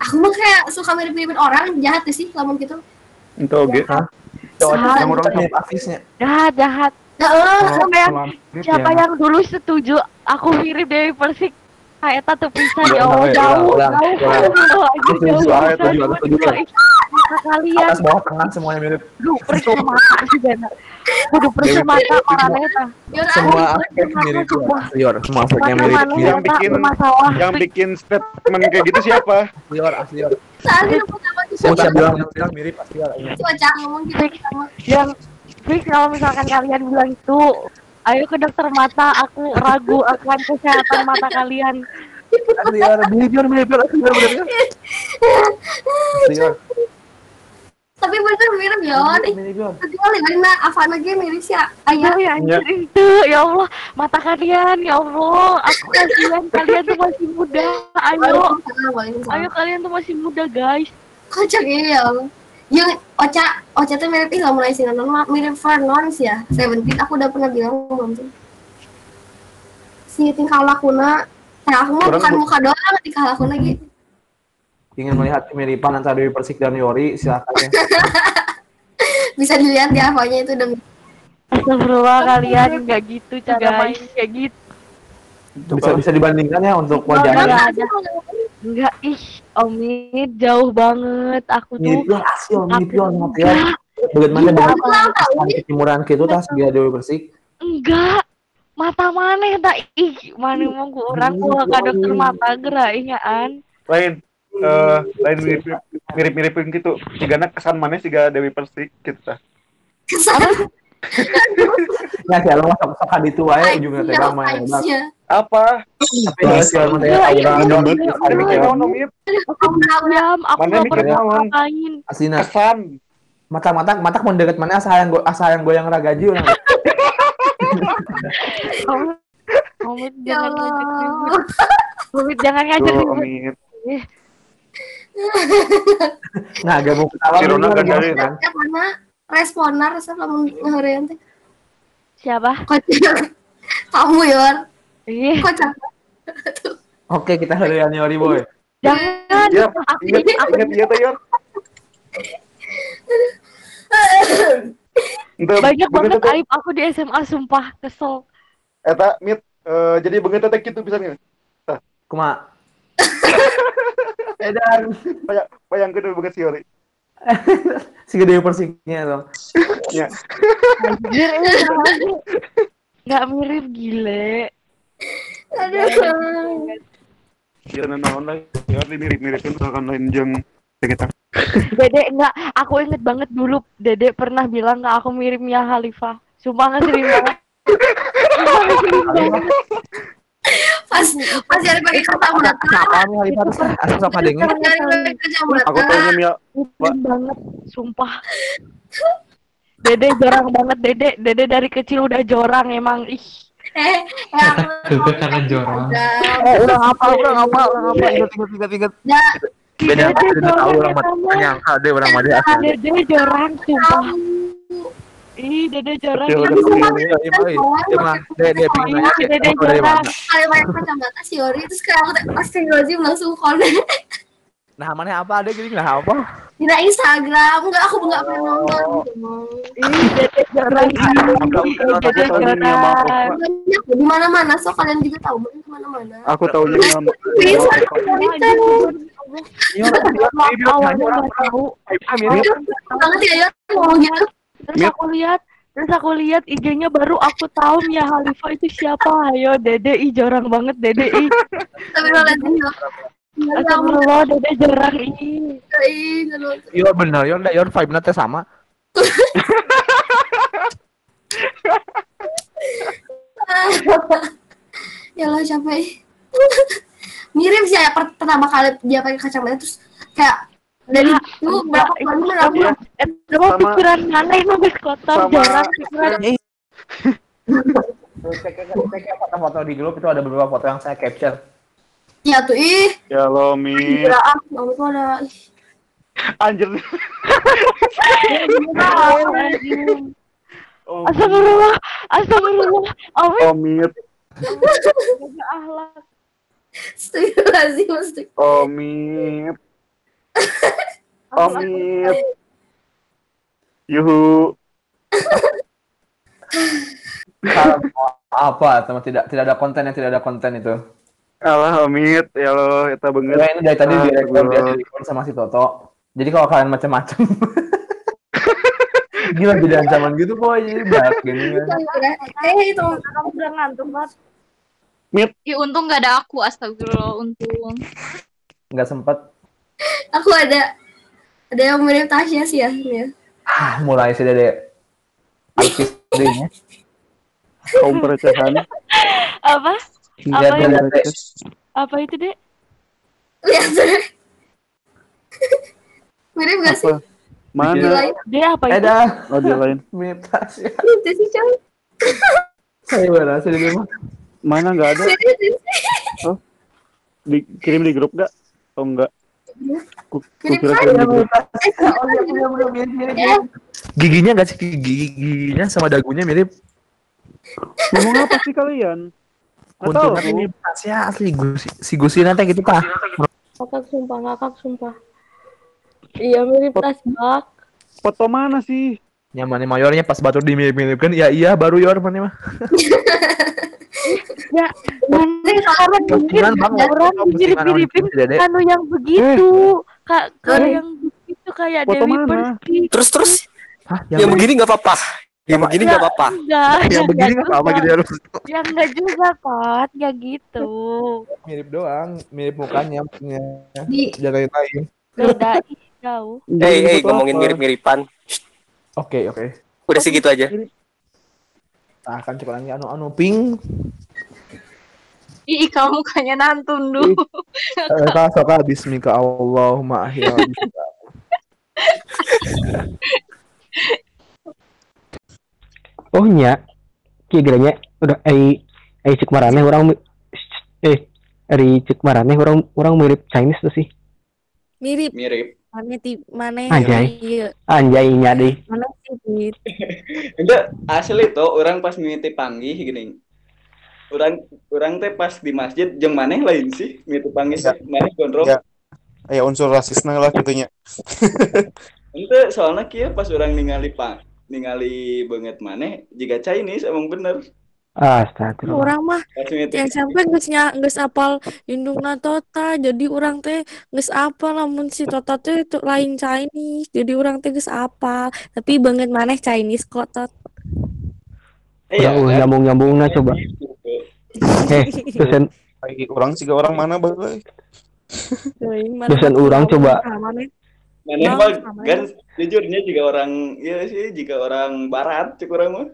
Aku mah kayak suka mirip-miripin orang, jahat ya sih lamun gitu. Itu oke. Cowok Yang orang mirip artisnya. Jahat, jahat. Ya Allah, Siapa yang, siapa ya. yang dulu setuju aku mirip Dewi Persik? Kayak tatu Ulang, ya Allah ulang, jauh, ulang, jauh, ulang. jauh, lagi Setuju, jauh. ah, aku kalian, Atas bawah tengah semuanya mirip. duh periksa mata sih Gana. Kudu periksa mata orang eta. Yor, Semua aku- aspek mirip Yor. Semua aspeknya Mata mirip. Yang bikin-. Yang bikin statement kayak gitu siapa? Yor, asli Yor. Sama tuh Mau siapa? bilang yang bilang mirip pasti Yor. Jangan ngomong gitu sama. yang fix kalau misalkan kalian bilang itu ayo ke dokter mata aku ragu akan kesehatan mata kalian Asli asli bener Yor. Asli Yor, Tapi bener mirip Yor. Nanti kali mana Avana ge mirip si Ayo Ayah. ya anjir itu ya Allah mata kalian ya Allah aku kasihan kalian tuh masih muda ayo ayo kalian tuh masih muda guys Kocak ya Allah. Yang Ocha, Ocha tuh mirip ih mulai sih nonton mah mirip Vernon sih ya. Seventeen aku udah pernah bilang belum sih. Si tingkah lakuna, nah aku mah bukan bu- muka doang tingkah lakuna gitu. Ingin melihat kemiripan antara Dewi Persik dan Yori, silakan ya. Bisa dilihat ya apanya itu demi Astagfirullah kalian nggak gitu cara main kayak gitu. Bisa bisa dibandingkan ya untuk Enggak wajahnya. enggak ih Omid jauh banget. Aku tuh Mirip asli sama Yor. Bagaimana Iya, dengan tahu. kesan ketimuran gitu tas dia Dewi Persik? enggak mata mana tak ih mana mau orang ku ka dokter mata gerainya an? Lain eh lain mirip mirip miripin gitu. Sigana kesan mana sih Dewi Persik gitu tah. kesan Ya sih, lo masuk masuk hadi itu aja ujungnya teh ya. vibes-nya. Apa? Ya Asina, Kesan. mata-mata mata mau deket mana asa yang go asa yang goyang ragaji orang. Omid Ya jangan ngajak Omid jangan ngajak Omid. Nah, gak mau ketawa Si Rona lagi gandarin. kan. Mana responar sama ngeheureun teh. siapa Kocak. Kamu Yor. ih Kocak. Oke, kita harian Yori boy. jangan Iya, aku ingat ingat iya teh Yor. Banyak banget teh, aib aku di SMA sumpah kesel Eta mit eh, jadi begitu teh gitu pisan Kuma. Edan Bayang bayangkeun begitu si Yori. si gede persiknya dong. Ya. anjir sih. nggak mirip gile Aduh. Iya naon lah. Yori mirip-miripin misalkan lain jeung kita. Dede enggak, aku inget banget dulu Dede pernah bilang nggak aku mirip Mia Khalifah. Sumpah ngeselin banget. Sumpah ngeselin banget. Pas pas jadi pakai kacamata. Kenapa nih hari harus asal sama dengi? Aku tahunya Mia banget, sumpah. Dede jorang banget Dede. Dede dari kecil udah jorang emang. Ih, Eh, Itu karena jorang. Eh, orang apa? Orang apa? Apa? Ingat ingat ingat ingat. Ya, Beda Dede beda tahu orang mah deh orang mah dia jorang sumpah. Ih, Dede jorang. Kecil udah. Iya, iya, iya. Dia dia pengen nanya Dede mana. kali pakai kacamata si terus kayak aku teh astagfirullahaladzim langsung connect Nah, mana apa ada gini nah apa? di Instagram enggak aku enggak pernah nonton Ih, Dede. Ih, Dede banyak di mana mana so kalian juga tahu banget ke mana mana Aku bisa Malkova. bisa Iya, tahu mirip. banget ya ngomong gitu terus aku lihat terus aku lihat IG-nya baru aku tahu Mia Khalifa itu siapa. Ayo Dede ih jorang banget Dede tapi nanti Yor Astagfirullah Dede jorang Ih, nggak nonton. Iya. Bener, Yor, Yor vibe-nya teh sama. ya lah capek mirip sih ya per- pertama kali dia pakai kacamata terus kayak dari Ya, itu berapa enggak, kali itu mana aku itu Sama- pikiran mana ini wis kotor jorang pikiran Cek cek cek foto-foto di grup itu ada beberapa foto yang saya capture. ya tuh ih Ya lo Mi. ah tuh ada ih. Anjir. Astagfirullahaladzim. Oh, Astagfirullah Astagfirullah Amin Omid. jaga ahlak Astagfirullahaladzim, astagfirullah. Omit. Omit. Yuhu. apa teman tidak tidak ada konten yang tidak ada konten itu Alah Omit, ya lo, ya banget. ini dari tadi Ah, direkam dia Allah. direkam sama si Toto jadi kalau kalian macam-macam gila jadi ancaman gitu kok jadi berat gini kan Eh, itu Kamu udah ngantuk banget. Ih, untung gak ada aku, astagfirullah, untung. nggak sempet aku ada ada yang mirip Tasya sih ya. ah mulai sih dede artis deh Kaum perecehan. Apa? Apa itu? deh Apa itu, Dek? Lihat deh. mirip gak sih? Apa? Mana? Lain Dek apa itu? dah Oh, dia lain. mitas ya itu sih coy. saya berasa di Mana nggak ada? Sih. Dikirim di grup gak? Oh enggak. Mirip kira kan? kirim di grup. Ya, giginya nggak sih gigi giginya sama dagunya mirip Ngomong apa sih kalian? Nanti mirip Tasya asli Gusi, si Gusi nanti gitu pak Ngakak sumpah, ngakak sumpah. Iya mirip tasbak. Foto mana sih? nyamannya mayornya pas batur di mirip mirip kan ya iya baru yor mana mah Ya, mana sekarang banget. orang mirip-miripin anu yang begitu. Kak, kalau Eh. yang begitu kayak Dewi? Persik. Terus terus Hah, yang begini nggak apa-apa. Yang begini nggak apa-apa. Yang begini nggak apa gitu ya lu Yang enggak juga, Kot. Enggak gitu. mirip doang mirip mukanya punya yang lain Beda jauh. Eh, eh ngomongin mirip-miripan. oke oke Udah segitu aja. nah kan cek lagi anu anu ping Ih, kamu mukanya nantun dulu. eh kak soka bismika Allahumma ahya. Oh nya, kira-kiranya udah eh eh cek marane orang eh dari cek marane orang orang mirip Chinese tuh sih. Mirip. mirip Mana ti mana Anjay. Iya. Anjay nya deh. Mana sih enggak asli tuh orang pas mimiti panggih gini orang orang teh pas di masjid jeung maneh lain sih panggih Enggak. sih maneh gondrong Enggak. ya unsur rasisnya lah gitunya ente soalnya kia pas orang ningali pak ningali banget maneh jika Chinese emang bener Astagfirullah. Orang mah yang sampai nya geus apal indungna Tota. Jadi orang teh geus apal lamun si Tota teh itu lain Chinese. Jadi orang teh geus apal. Tapi banget maneh Chinese kok Tot. Iya, Udah kan? nyambung nyambung nah coba. Eh dosen Lagi orang sih orang mana bae mana dosen orang coba. Bang, mah kan jujurnya jika orang ya sih jika orang barat cek orang mah.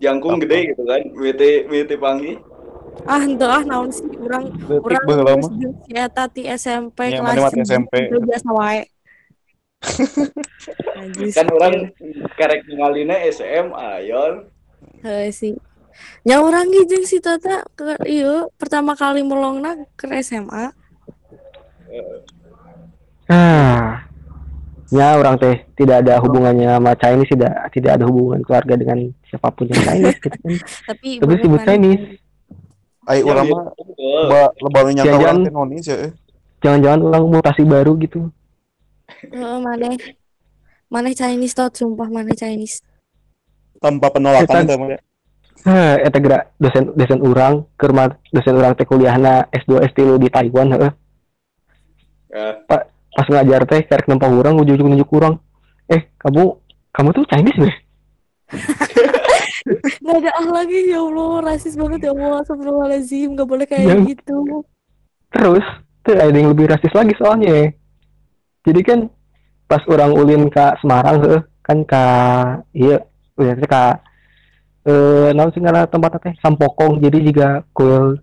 Jangkung gede gitu kan mimiti mimiti panggih Ah henteu ah naon sih? Urang detik urang baheula geus mah. jeung si eta ti SMP Ya, kelas mana SMP. itu biasa wae. Kan orang karek ningalina SM ayon Heuh sih. Nya urang ge jeung si Tata ke ieu pertama kali melongna ke SMA. Ah. Ya orang teh tidak ada hubungannya sama Chinese tidak tidak ada hubungan keluarga dengan siapa pun yang Chinese gitu kan. Tapi Tapi maneh. Chinese. Ai orang mah betul ba lebaran nyangka Jajan. orang ya eh. Jangan-jangan orang mutasi baru gitu. Heeh, maneh. Maneh Chinese tot sumpah maneh Chinese. tanpa penolakan Setan. Heh, eta geura dosen dosen urang keur ma- dosen urang teh kuliahna S2 S3 di Taiwan heeh. Ya. Pas ngajar teh karek nempang urang ujug-ujug nunjuk urang. Eh, kamu kamu tuh Chinese nih? Nggak ada ah lagi ya Allah, rasis banget ya Allah, astagfirullahaladzim, nggak boleh kayak Yang- gitu. Terus tuh ada yang lebih rasis lagi soalnya. Jadi kan pas orang ulin ke Semarang heeh, kan ka iya ulin teh ka eh naon sih ngaranna tempat teh Sampokong. Jadi juga kuil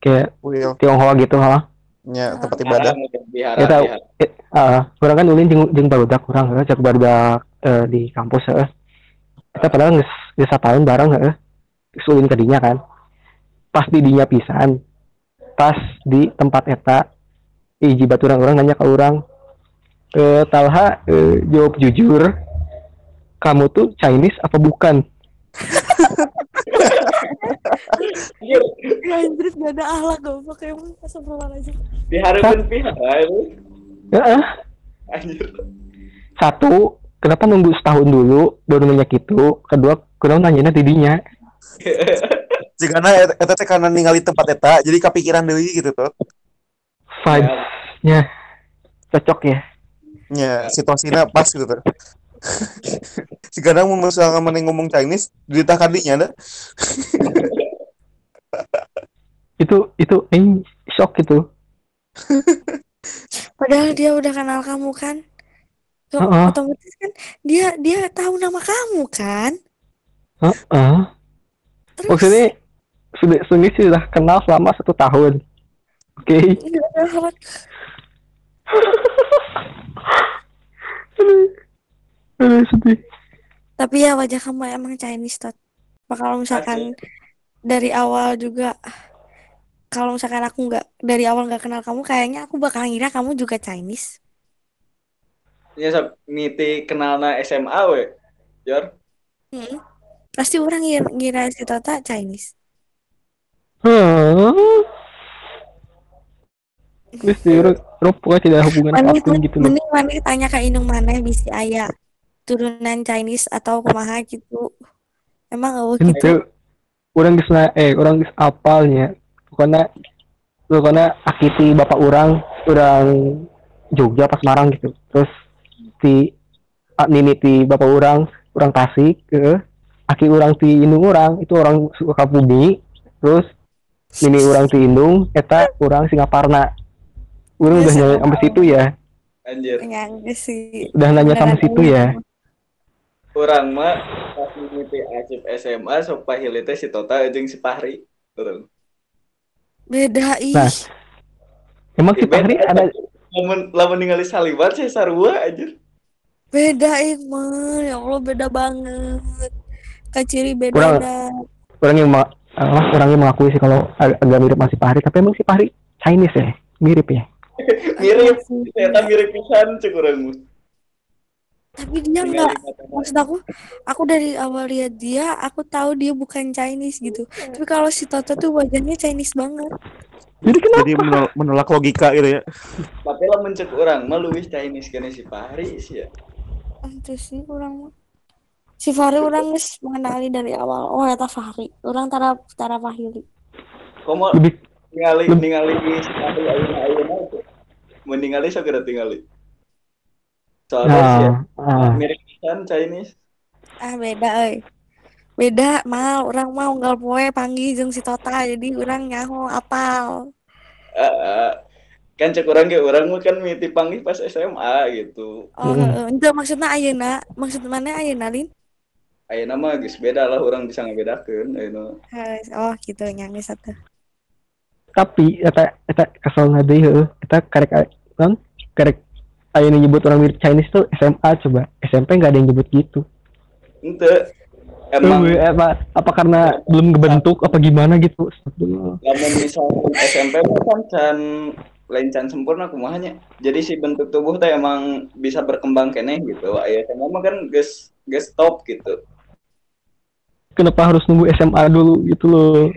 kayak Wil Tionghoa gitu ha. nya tempat ibadah. Biara, Ya tahu. biara. Eh, ah, orang kan ulin jeung jeung barudak urang heeh, cek barudak eh, di kampus heeh. Kita padahal geus geus tahun bareng heeh. Geus ulin ke dinya kan. Pas di dinya pisan. Pas di tempat eta hiji baturan orang nanya ke orang eh Talha eh, jawab jujur kamu tuh Chinese apa bukan Anjir, Ya anjir gak ada ahlak goblok emang astagfirullahaladzim. diharapkan pihak itu. Heeh. Anjir. Satu, kenapa nunggu setahun dulu baru nanya gitu? Kedua, kenapa nanyanya tidinya? Jika eta teh karena ningali tempat eta, jadi kepikiran deui gitu tuh. Vibes-nya cocok ya. Ya, situasinya pas gitu tuh. mau misalkan mana ngomong Chinese, diceritakan dinya ada. Itu itu eh shock gitu. Padahal dia udah kenal kamu kan? Tuh, Heeh. otomatis kan dia dia tahu nama kamu kan? Heeh. Terus Maksudnya sudah sudah sudah kenal selama satu tahun. Oke. ada ahlak. Aduh. Aduh, sedih. Tapi ya wajah kamu emang Chinese tot. Apa Kalau misalkan dari awal juga kalau misalkan aku nggak dari awal nggak kenal kamu kayaknya aku bakal ngira kamu juga Chinese. Ya sab miti kenalna SMA we. Jor. Hmm. Pasti orang ngira, ngira si Tota Chinese. Hmm. Terus orang orang pokoknya tidak hubungan Mana apa pun gitu loh. mending mana tanya ke Inung mana bisa aya turunan Chinese atau kumaha gitu. Emang eueuh gitu. Itu orang bisa eh orang bisa apalnya. Pokoknya pokoknya akiti bapak orang orang Jogja pas Marang gitu. Terus si ah, nini ti bapak orang orang Tasik ke aki orang ti indung orang itu orang Sukabumi terus nini orang ti indung eta orang Singaparna orang udah nanya sampai situ ya Anjir. Ya enggak sih. udah nanya sampai situ ya Orang mah pas mimiti Acip SMA sok pahili teh si Tota jeung si Fahri. Betul. Beda ih. Nah, emang si Fahri ada lamun lamun ningali salibat sih sarua anjir. Beda Iqmal, ya Allah beda banget. Kaciri beda Kurang- dah. orang yang ma- orang yang mengakui sih kalau ag- agak mirip sama si Fahri tapi emang si Fahri Chinese ya mirip ya Mirip, ternyata mirip pisan mah. Tapi dia enggak maksud aku aku dari awal lihat dia aku tahu dia bukan Chinese gitu. Tapi kalau si Toto tuh wajahnya Chinese banget. jadi kenapa Jadi menol- menolak logika gitu ya. Tapi lamun cek urang mah luwih Chinese kene si Fahri sih ya. Itu sih orang. Si Fahri orang geus mengenali dari awal. Oh, eta Fahri. Orang tara tara Fahri. Komo lebih ningali ningali si Fahri ayeuna-ayeuna tuh. Mun ningali sagera tingali. Soalnya ya, nah, ah, mirip pisan Chinese. Ah, beda euy. Beda mal orang mau unggal poe panggil jeung si Tota jadi orang nyaho apal. Eh, eh, kan cek urang ge urang mah kan mimiti panggih pas SMA gitu. Oh, heeh. Itu maksudnya ayeuna, maksud mana ayeuna Lin? Ayeuna mah geus beda lah urang bisa ngabedakeun ayeuna. Oh, gitu nyangge satu. tapi eta eta kesel nade heeh eta karek a- non karek ayo nyebut orang mirip Chinese tuh SMA coba SMP nggak ada yang nyebut gitu Ente emang Eh, apa apa karena belum kebentuk apa gimana gitu lamun misalkan SMP kan can lain can sempurna kumahanya. Jadi si bentuk tubuh teh emang bisa berkembang keneh gitu. Aya SMA mah kan geus geus stop gitu. kenapa harus nunggu SMA dulu gitu loh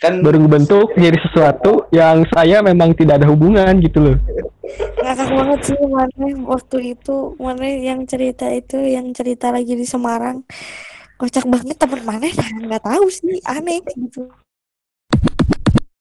Kan baru ngebentuk jadi sesuatu yang saya memang tidak ada hubungan gitu loh Ngakak banget sih mana waktu itu mana yang cerita itu yang cerita lagi di Semarang. Kocak banget teman mana nah, nggak tahu sih aneh gitu.